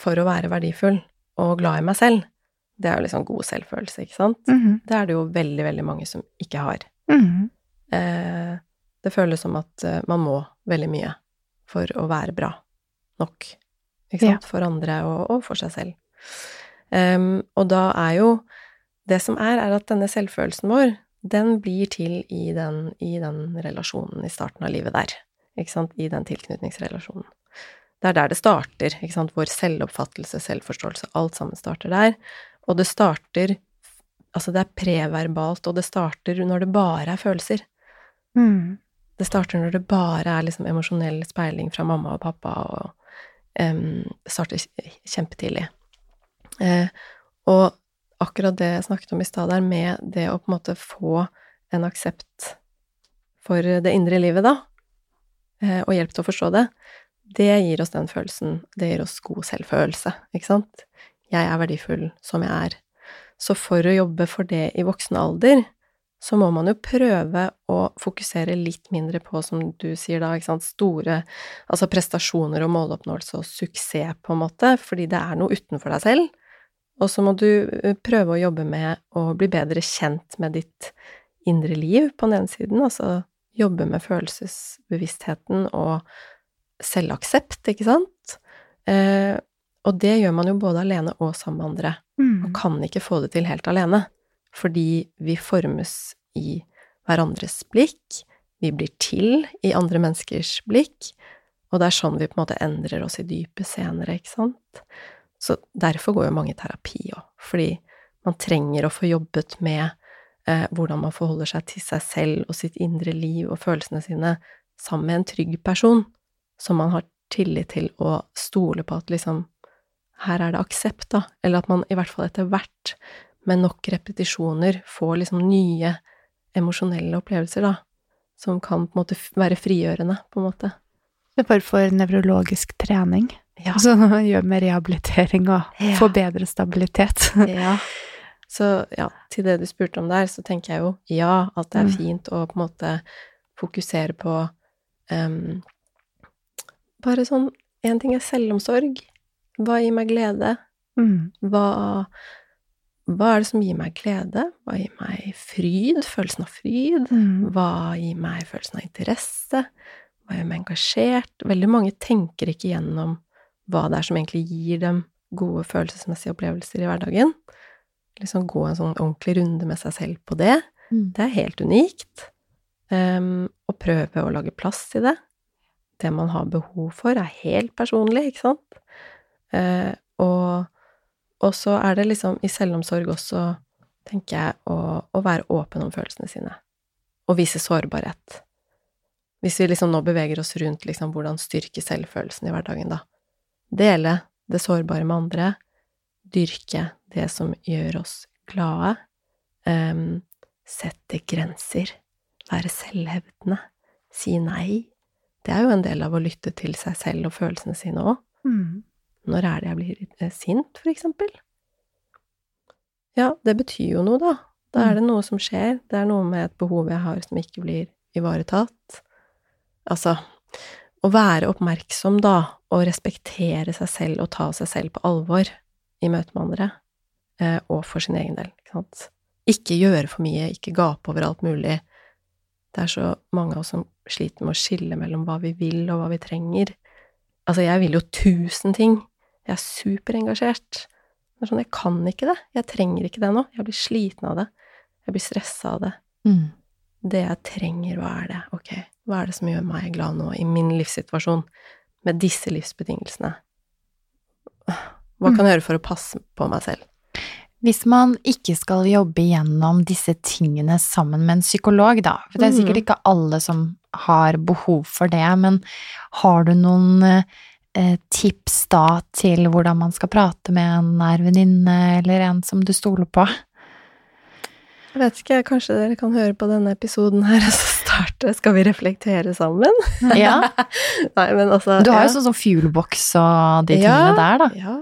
for å være verdifull og glad i meg selv. Det er jo liksom god selvfølelse, ikke sant? Mhm. Det er det jo veldig, veldig mange som ikke har. Mhm. Eh, det føles som at eh, man må veldig mye for å være bra nok. Ikke sant? For andre og, og for seg selv. Um, og da er jo Det som er, er at denne selvfølelsen vår, den blir til i den, i den relasjonen i starten av livet der. Ikke sant? I den tilknytningsrelasjonen. Det er der det starter, ikke sant? Vår selvoppfattelse, selvforståelse, alt sammen starter der. Og det starter Altså, det er preverbalt, og det starter når det bare er følelser. Mm. Det starter når det bare er liksom emosjonell speiling fra mamma og pappa, og um, starter kjempetidlig. Eh, og akkurat det jeg snakket om i stad der, med det å på en måte få en aksept for det indre livet, da, og hjelp til å forstå det, det gir oss den følelsen. Det gir oss god selvfølelse, ikke sant? Jeg er verdifull som jeg er. Så for å jobbe for det i voksen alder, så må man jo prøve å fokusere litt mindre på, som du sier da, ikke sant, store altså prestasjoner og måloppnåelse og suksess, på en måte, fordi det er noe utenfor deg selv. Og så må du eh, prøve å jobbe med å bli bedre kjent med ditt indre liv på den ene siden, altså jobbe med følelsesbevisstheten og selvaksept, ikke sant? Eh, og det gjør man jo både alene og sammen med andre, Mm. og kan ikke få det til helt alene, fordi vi formes i hverandres blikk, vi blir til i andre menneskers blikk, og det er sånn vi på en måte endrer oss i dypet senere, ikke sant? Så derfor går jo mange i terapi òg, fordi man trenger å få jobbet med eh, hvordan man forholder seg til seg selv og sitt indre liv og følelsene sine sammen med en trygg person som man har tillit til å stole på at liksom her er det aksept, da, eller at man i hvert fall etter hvert, med nok repetisjoner, får liksom nye emosjonelle opplevelser, da, som kan på en måte være frigjørende, på en måte. En form for nevrologisk trening. Ja. Altså gjør med rehabilitering og Ja. bedre stabilitet. ja. Så ja, til det du spurte om der, så tenker jeg jo ja, at det er Mm. fint å på en måte fokusere på um, Bare sånn Én ting er selvomsorg. Hva gir meg glede? Mm. Hva, hva er det som gir meg glede? Hva gir meg fryd? Følelsen av fryd? Mm. Hva gir meg følelsen av interesse? Hva gjør meg engasjert? Veldig mange tenker ikke gjennom hva det er som egentlig gir dem gode følelsesmessige opplevelser i hverdagen. Liksom gå en sånn ordentlig runde med seg selv på det. Mm. Det er helt unikt. Um, og prøve å lage plass til det. Det man har behov for, er helt personlig, ikke sant? Uh, og, og så er det liksom i selvomsorg også, tenker jeg, å, å være åpen om følelsene sine. Og vise sårbarhet. Hvis vi liksom nå beveger oss rundt liksom hvordan styrke selvfølelsen i hverdagen, da. Dele det sårbare med andre. Dyrke det som gjør oss glade. um, sette grenser. Være selvhevdende. Si nei. Det er jo en del av å lytte til seg selv og følelsene sine òg. Mm. Når er det jeg blir eh, sint, for eksempel? Ja, det betyr jo noe, da. Da er det noe som skjer. Det er noe med et behov jeg har som ikke blir ivaretatt. Altså, å være oppmerksom, da, og respektere seg selv og ta seg selv på alvor i møte med andre, eh, og for sin egen del, ikke sant. Ikke gjøre for mye, ikke gape over alt mulig. Det er så mange av oss som sliter med å skille mellom hva vi vil og hva vi trenger. Altså, jeg vil jo tusen ting. Jeg er superengasjert. Det er sånn, jeg kan ikke det. Jeg trenger ikke det nå. Jeg blir sliten av det. Jeg blir stressa av det. Mm. Det jeg trenger, hva er det? Ok, hva er det som gjør meg glad nå i min livssituasjon, med disse livsbetingelsene? Hva kan jeg gjøre for å passe på meg selv? Hvis man ikke skal jobbe gjennom disse tingene sammen med en psykolog, da, for det er sikkert Mhm. ikke alle som har behov for det, men har du noen eh, tips da til hvordan man skal prate med en nær venninne eller en som du stoler på? Jeg vet ikke, kanskje dere kan høre på denne episoden her og så starte Skal vi reflektere sammen? Ja, Nei, men altså Du har jo ja. sånn som fuelbox og de Ja. tingene der, da. Ja.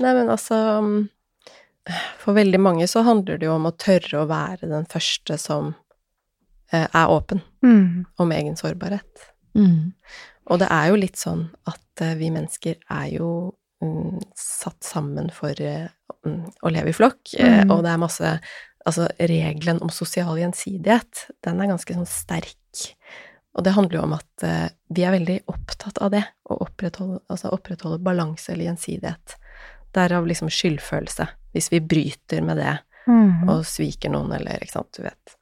Nei, men altså mm, For veldig mange så handler det jo om å tørre å være den første som eh, er åpen Mm. om egen sårbarhet. Mm. Og det er jo litt sånn at eh, vi mennesker er jo mm, satt sammen for eh, mm, å leve i flokk, Mm. og det er masse Altså, regelen om sosial gjensidighet, den er ganske sånn sterk. Og det handler jo om at vi er veldig opptatt av det, å opprettholde, altså opprettholde balanse eller gjensidighet. Derav liksom skyldfølelse, hvis vi bryter med det Mm. og sviker noen, eller ikke sant, du vet.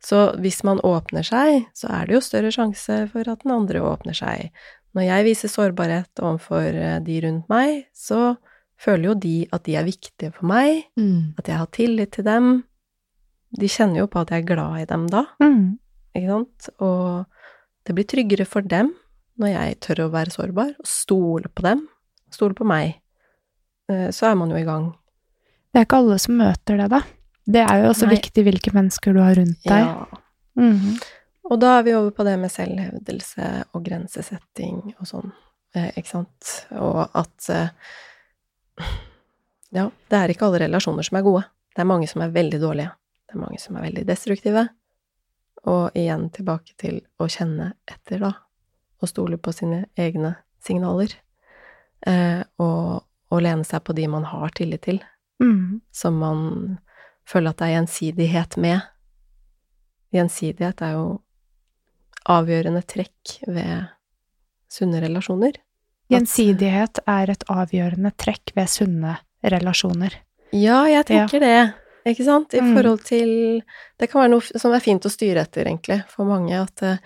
Så hvis man åpner seg, så er det jo større sjanse for at den andre åpner seg. Når jeg viser sårbarhet overfor eh, de rundt meg, så føler jo de at de er viktige for meg, Mm. at jeg har tillit til dem. De kjenner jo på at jeg er glad i dem da, Mm. ikke sant? Og det blir tryggere for dem når jeg tør å være sårbar, og stole på dem, stole på meg. Eh, Så er man jo i gang. Det er ikke alle som møter det, da. Det er jo også Nei. viktig hvilke mennesker du har rundt deg. Ja. Mhm. Og da er vi over på det med selvhevdelse og grensesetting og sånn, eh, ikke sant? Og at eh, Ja, det er ikke alle relasjoner som er gode. Det er mange som er veldig dårlige. Det er mange som er veldig destruktive. Og igjen tilbake til å kjenne etter, da. Og stole på sine egne signaler. Eh, og, og lene seg på de man har tillit til. Mm. Som man føler at det er gjensidighet med. Gjensidighet er jo avgjørende trekk ved sunne relasjoner. Gjensidighet er et avgjørende trekk ved sunne relasjoner. Ja, jeg tenker det. Ikke sant? I Mm. forhold til Det kan være noe som er fint å styre etter, egentlig, for mange. At uh,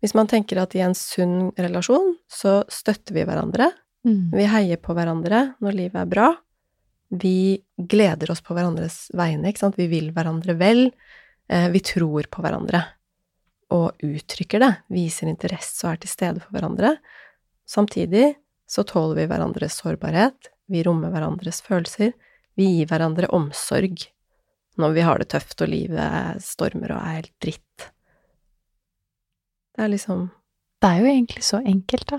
hvis man tenker at i en sunn relasjon, så støtter vi hverandre. Mm. Vi heier på hverandre når livet er bra. Vi gleder oss på hverandres vegne, ikke sant. Vi vil hverandre vel. Eh, Vi tror på hverandre. Og uttrykker det. Viser interesse og er til stede for hverandre. Samtidig så tåler vi hverandres sårbarhet. Vi rommer hverandres følelser. Vi gir hverandre omsorg når vi har det tøft og livet stormer og er helt dritt. Det er liksom Det er jo egentlig så enkelt, da.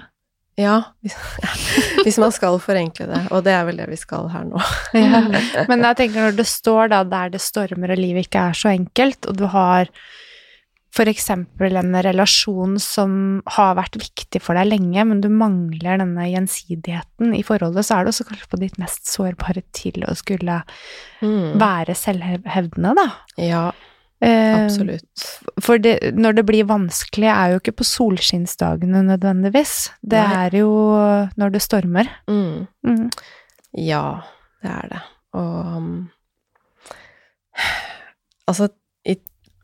Ja, hvis, hvis man skal forenkle det. Og det er vel det vi skal her nå. Men jeg tenker når det står da der det stormer og livet ikke er så enkelt, og du har eksempel en relasjon som har vært viktig for deg lenge, men du mangler denne gjensidigheten i forholdet, så er det også kanskje på ditt mest sårbare til å skulle Mm. være selvhevdende, da. Ja, absolutt. For det, når det blir vanskelig, er jo ikke på solskinnsdagene nødvendigvis. Det Nei. er jo når det stormer. Mm. Mm. Ja, det er det. Og um, Altså, i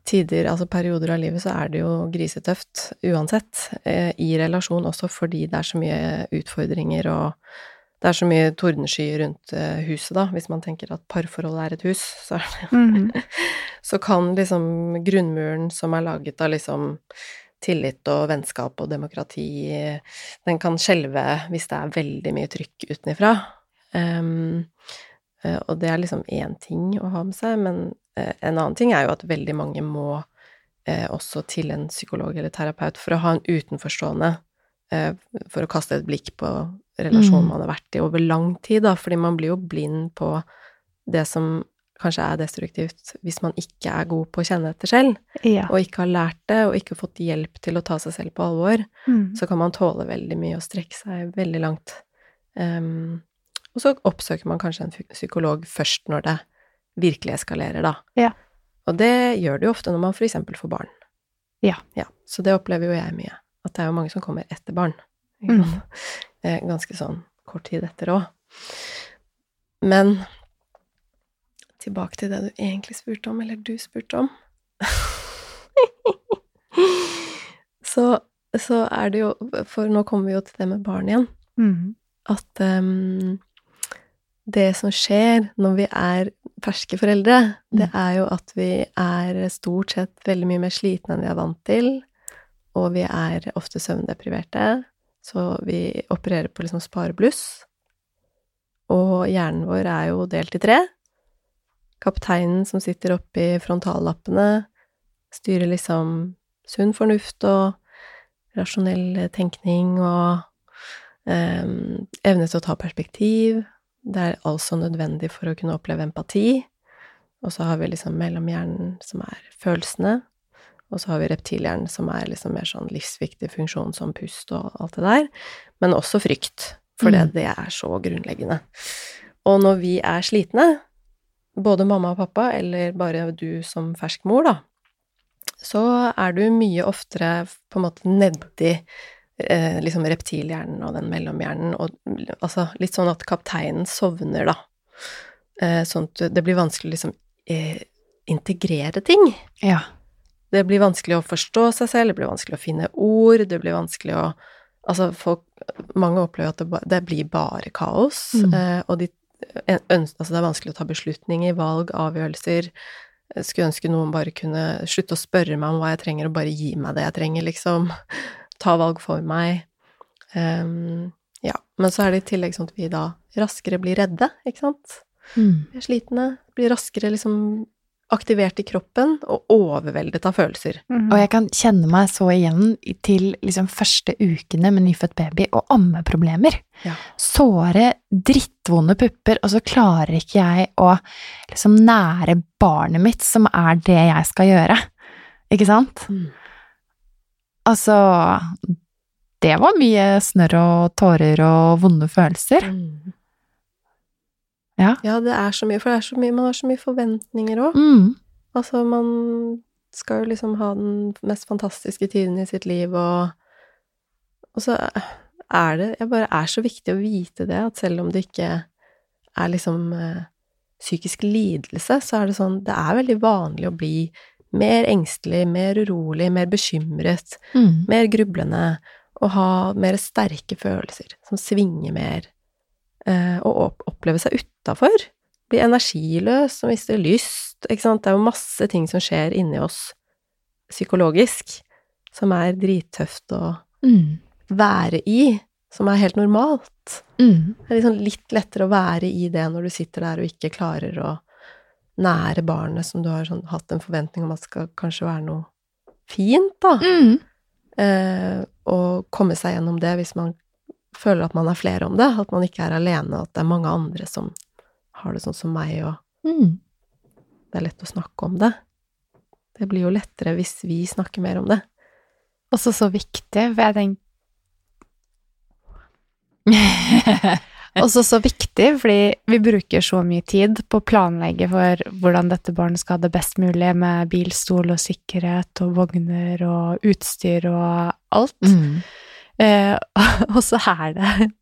tider, altså perioder av livet, så er det jo grisetøft uansett. Eh, I relasjon også fordi det er så mye utfordringer og det er så mye tordenskyer rundt eh, huset, da. Hvis man tenker at parforholdet er et hus, så, er det, Mhm. så kan liksom grunnmuren som er laget av liksom tillit og vennskap og demokrati, den kan skjelve hvis det er veldig mye trykk utenifra. Ehm, eh, og det er liksom én ting å ha med seg, men eh, en annen ting er jo at veldig mange må eh, også til en psykolog eller terapeut for å ha en utenforstående, eh, for å kaste et blikk på relasjonen Mm. man har vært i over lang tid, da, fordi man blir jo blind på det som kanskje er destruktivt hvis man ikke er god på å kjenne etter selv, Ja. og ikke har lært det, og ikke fått hjelp til å ta seg selv på alvor Mm. så kan man tåle veldig mye og strekke seg veldig langt. Um, og så oppsøker man kanskje en psykolog først når det virkelig eskalerer, da. Ja. Og det gjør det jo ofte når man eksempel får barn. Ja. Så det opplever jo jeg mye. At det er jo mange som kommer etter barn. Mm. Eh, Ganske sånn kort tid etter òg. Men tilbake til det du egentlig spurte om, eller du spurte om. så, så er det jo For nå kommer vi jo til det med barn igjen. Mm. At um, det som skjer når vi er ferske foreldre, det Mm. er jo at vi er stort sett veldig mye mer slitne enn vi er vant til. Og vi er ofte søvndeprimerte, så vi opererer på liksom sparebluss. Og hjernen vår er jo delt i tre. Kapteinen som sitter oppi frontallappene, styrer liksom sunn fornuft og rasjonell tenkning og em, evne til å ta perspektiv. Det er altså nødvendig for å kunne oppleve empati. Og så har vi liksom mellomhjernen, som er følelsene. Og så har vi reptilhjernen, som er liksom mer sånn livsviktig funksjon som pust og alt det der. Men også frykt, for det, Mm. det er så grunnleggende. Og når vi er slitne, både mamma og pappa, eller bare du som fersk mor, da, så er du mye oftere på en måte nedi eh, liksom reptilhjernen og den mellomhjernen, og altså litt sånn at kapteinen sovner, da. Eh, sånn at det blir vanskelig å liksom eh, integrere ting. Ja. Det blir vanskelig å forstå seg selv, det blir vanskelig å finne ord, det blir vanskelig å Altså, folk Mange opplever at det, ba- det blir bare kaos, Mm. eh, og de ønsker Altså, det er vanskelig å ta beslutninger, valg, avgjørelser. Jeg skulle ønske noen bare kunne slutte å spørre meg om hva jeg trenger, og bare gi meg det jeg trenger, liksom. Ta valg for meg. Um, ja. Men så er det i tillegg sånn at vi da raskere blir redde, ikke sant? Mm. Vi er slitne, blir raskere liksom aktivert i kroppen og overveldet av følelser. Og jeg kan kjenne meg så igjen til liksom første ukene med nyfødt baby og ammeproblemer. Ja. Såre, drittvonde pupper, og så klarer ikke jeg å liksom nære barnet mitt, som er det jeg skal gjøre. Ikke sant? Mm. Altså Det var mye snørr og tårer og vonde følelser. Mm. Ja. Ja, det er så mye, for det er så mye, man har så mye forventninger òg. Mm. Altså, man skal jo liksom ha den mest fantastiske tiden i sitt liv, og, og så er det Jeg bare er så viktig å vite det, at selv om det ikke er liksom øh, psykisk lidelse, så er det sånn Det er veldig vanlig å bli mer engstelig, mer urolig, mer bekymret, Mm. mer grublende, og ha mer sterke følelser, som svinger mer, og opp, oppleve seg utafor. Bli energiløs og miste lyst, ikke sant. Det er jo masse ting som skjer inni oss psykologisk, som er drittøft å Mm. være i, som er helt normalt. Mm. Det er liksom litt lettere å være i det når du sitter der og ikke klarer å nære barnet som du har sånn, hatt en forventning om at skal kanskje være noe fint, da. Mm. Eh, og komme seg gjennom det hvis man føler at man er flere om det, at man ikke er alene, og at det er mange andre som har det sånn som meg, og Mm. det er lett å snakke om det. Det blir jo lettere hvis vi snakker mer om det. Også så viktig, for jeg tenker Også så viktig, fordi vi bruker så mye tid på å planlegge for hvordan dette barnet skal ha det best mulig, med bilstol og sikkerhet og vogner og utstyr og alt. Mm. Eh, og så er det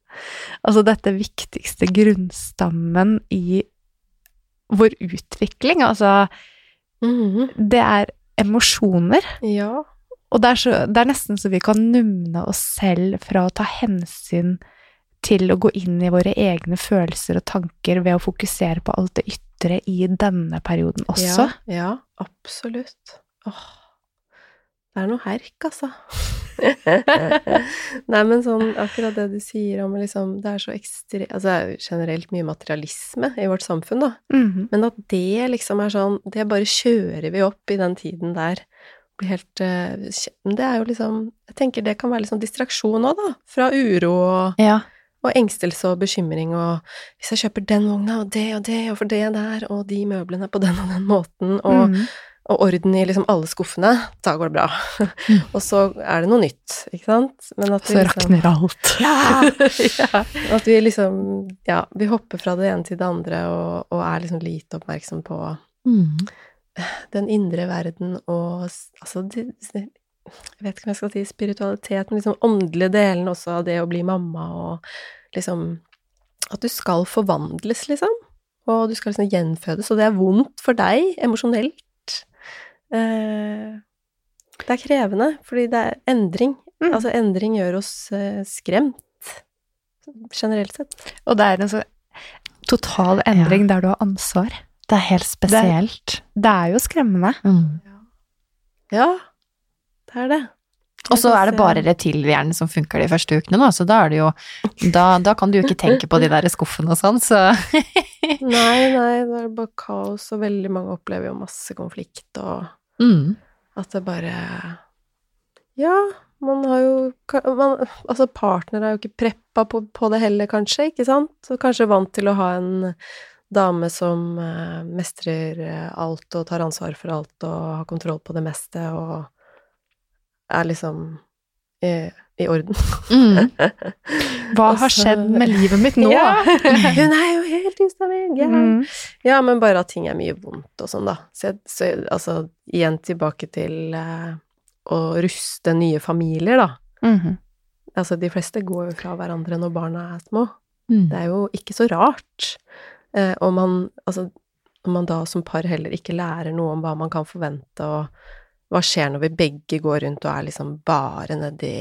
altså dette viktigste grunnstammen i vår utvikling. Altså, det er emosjoner. Ja. Og det er, så, det er nesten så vi kan numne oss selv fra å ta hensyn til å gå inn i våre egne følelser og tanker ved å fokusere på alt det ytre i denne perioden også. Ja, ja absolutt. Åh, det er noe herk, altså. Nei, men sånn akkurat det du sier om liksom Det er så ekstre... Altså, det er jo generelt mye materialisme i vårt samfunn, da. Mhm. Men at det liksom er sånn Det bare kjører vi opp i den tiden der. Blir helt uh, det er jo liksom Jeg tenker det kan være litt sånn distraksjon òg, da. Fra uro og, Ja. og engstelse og bekymring og Hvis jeg kjøper den vogna og det og det og for det der og de møblene på den og den måten og Mhm. Og orden i liksom alle skuffene, da går det bra. og så er det noe nytt, ikke sant? Men at vi Så liksom- rakner alt. ja. At vi liksom Ja, vi hopper fra det ene til det andre og, og er liksom lite oppmerksom på Mm. den indre verden og altså de, Jeg vet ikke om jeg skal si spiritualiteten, liksom åndelige delen også av det å bli mamma og liksom At du skal forvandles, liksom. Og du skal liksom gjenfødes, og det er vondt for deg emosjonelt. Eh, det er krevende, fordi det er endring. Mm. Altså, endring gjør oss eh, skremt, generelt sett. Og det er en sånn total endring der du har ansvar. Det er helt spesielt. Det er jo skremmende. Mm. Ja, det er det. Og så er det bare reptilhjernen som funker de første ukene, da, så da er det jo Da, da kan du jo ikke tenke på de der skuffene og sånn, så Nei, nei, det er bare kaos, og veldig mange opplever jo masse konflikt, og mm. at det bare Ja, man har jo man, Altså, partner er jo ikke preppa på, på det heller, kanskje, ikke sant? Så kanskje vant til å ha en dame som uh, mestrer eh, alt og tar ansvar for alt og har kontroll på det meste og er liksom i, i orden. Mm. Hva har skjedd med livet mitt nå? Ja, hun er jo helt ustabil! Yeah. Mm. Ja, men bare at ting er mye vondt og sånn, da. Så, jeg- så jeg- altså, igjen tilbake til eh, å ruste nye familier, da. Mhm. Altså, de fleste går jo fra hverandre når barna er små. Mm. Det er jo ikke så rart. Eh, og man, altså, om man da som par heller ikke lærer noe om hva man kan forvente, og hva skjer når vi begge går rundt og er liksom bare nedi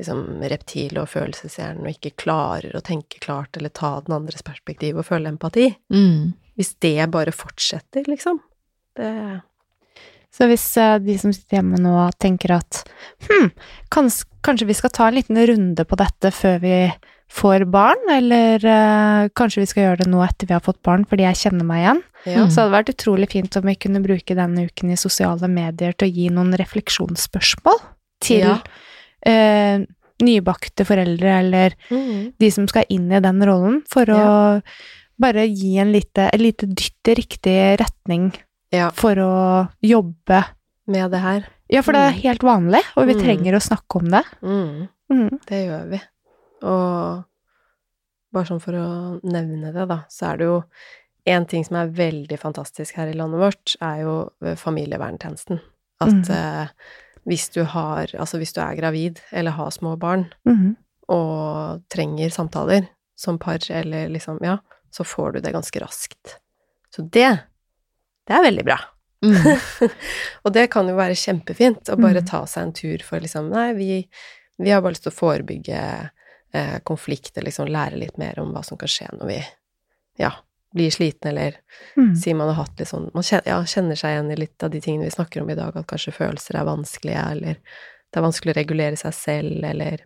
liksom reptil- og følelseshjernen og ikke klarer å tenke klart eller ta den andres perspektiv og føle empati. Mm. Hvis det bare fortsetter, liksom. Det Så hvis eh, de som sitter hjemme nå tenker at hm, kans, kanskje vi skal ta en liten runde på dette før vi får barn, eller uh, kanskje vi skal gjøre det nå etter vi har fått barn, fordi jeg kjenner meg igjen. Ja. Så det hadde vært utrolig fint om vi kunne bruke denne uken i sosiale medier til å gi noen refleksjonsspørsmål til Ja. uh, nybakte foreldre, eller Mm. de som skal inn i den rollen, for å bare gi en lite, en lite dytt i riktig retning ja. for å jobbe. Med det her. Ja, for det er Mm. helt vanlig, og vi Mm. trenger å snakke om det. Mm. Mm. Det gjør vi. Og bare sånn for å nevne det, da, så er det jo én ting som er veldig fantastisk her i landet vårt, er jo familieverntjenesten. At mm. eh, hvis du har Altså hvis du er gravid eller har små barn Mm. og trenger samtaler som par eller liksom Ja, så får du det ganske raskt. Så det det er veldig bra. Mm. og det kan jo være kjempefint å bare Mm. ta seg en tur for liksom Nei, vi, vi har bare lyst til å forebygge eh, konflikter, liksom lære litt mer om hva som kan skje når vi ja, blir slitne, eller Mm. sier man har hatt litt sånn Man kjenner, ja, kjenner seg igjen i litt av de tingene vi snakker om i dag, at kanskje følelser er vanskelige, eller det er vanskelig å regulere seg selv, eller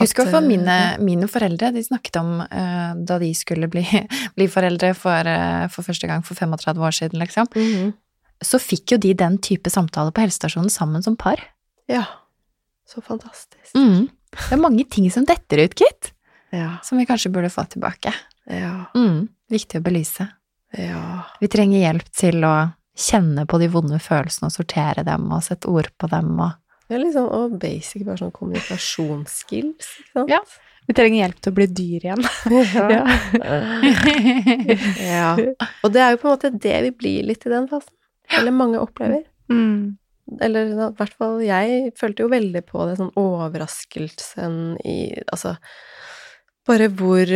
Husker at, for eh, mine, mine foreldre, de snakket om uh, da de skulle bli, bli foreldre for, uh, for første gang for 35 år siden, liksom. Mhm. Så fikk jo de den type samtale på helsestasjonen sammen som par. Ja. Så fantastisk. Mm. Det er mange ting som detter ut, gitt, Ja. som vi kanskje burde få tilbake. Ja. Mm. Viktig å belyse. Ja. Vi trenger hjelp til å kjenne på de vonde følelsene og sortere dem og sette ord på dem og Det er liksom, og basic bare sånn kommunikasjonsskills, ikke sant? Ja. Vi trenger hjelp til å bli dyr igjen. Ja. ja. Og det er jo på en måte det vi blir litt i den fasen. Eller mange opplever. Mm. Eller i hvert fall jeg følte jo veldig på det, sånn overraskelsen i Altså bare hvor,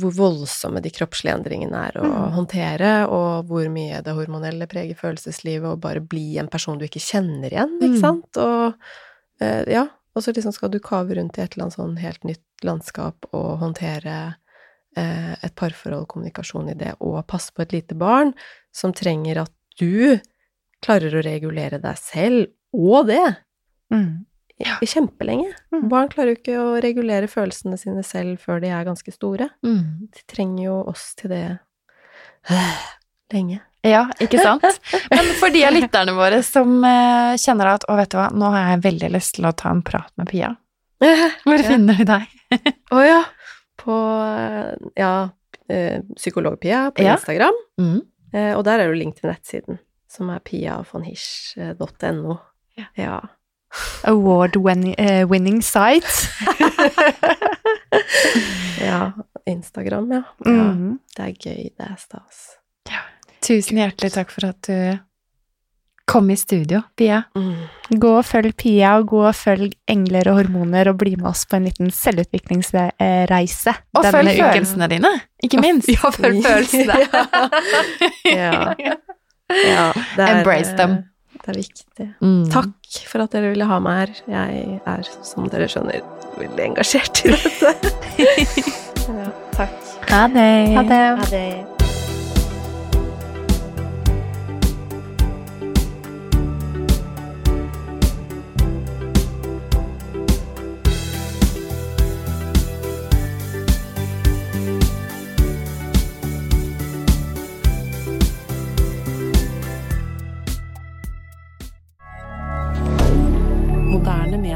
hvor voldsomme de kroppslige endringene er å Mm. håndtere, og hvor mye det hormonelle preger følelseslivet, og bare bli en person du ikke kjenner igjen, Mm. ikke sant? Og eh, ja, og så liksom skal du kave rundt i et eller annet sånn helt nytt landskap og håndtere eh, et parforhold, kommunikasjon i det, og passe på et lite barn som trenger at du klarer å regulere deg selv, og det, Mm. ja. kjempelenge. Mm. Barn klarer jo ikke å regulere følelsene sine selv før de er ganske store. mm. De trenger jo oss til det lenge. Ja, ikke sant? Men for de av lytterne våre som eh, kjenner at å, vet du hva, nå har jeg veldig lyst til å ta en prat med Pia. Hvor Ja. finner de deg? Å ja. På ja, eh, Psykologpia på Ja. Instagram. Mm. Eh, og der er du jo link til nettsiden, som er piafonhish.no. Ja. Award-winning site. ja. Instagram, ja. ja. Mm. Det er gøy, det er stas. Tusen hjertelig takk for at du kom i studio, Pia. Mm. Gå og følg Pia, og gå og følg Engler og hormoner, og bli med oss på en liten selvutviklingsreise. Og denne følg uken. følelsene dine, ikke minst. Ja, følg følelsene. Ja. ja det er, Embrace them. Det er viktig. Mm. Takk for at dere ville ha meg her. Jeg er, som dere skjønner, veldig engasjert i dette. ja, takk. Ha det. Ha det.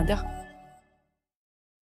Ha det. Moderne media.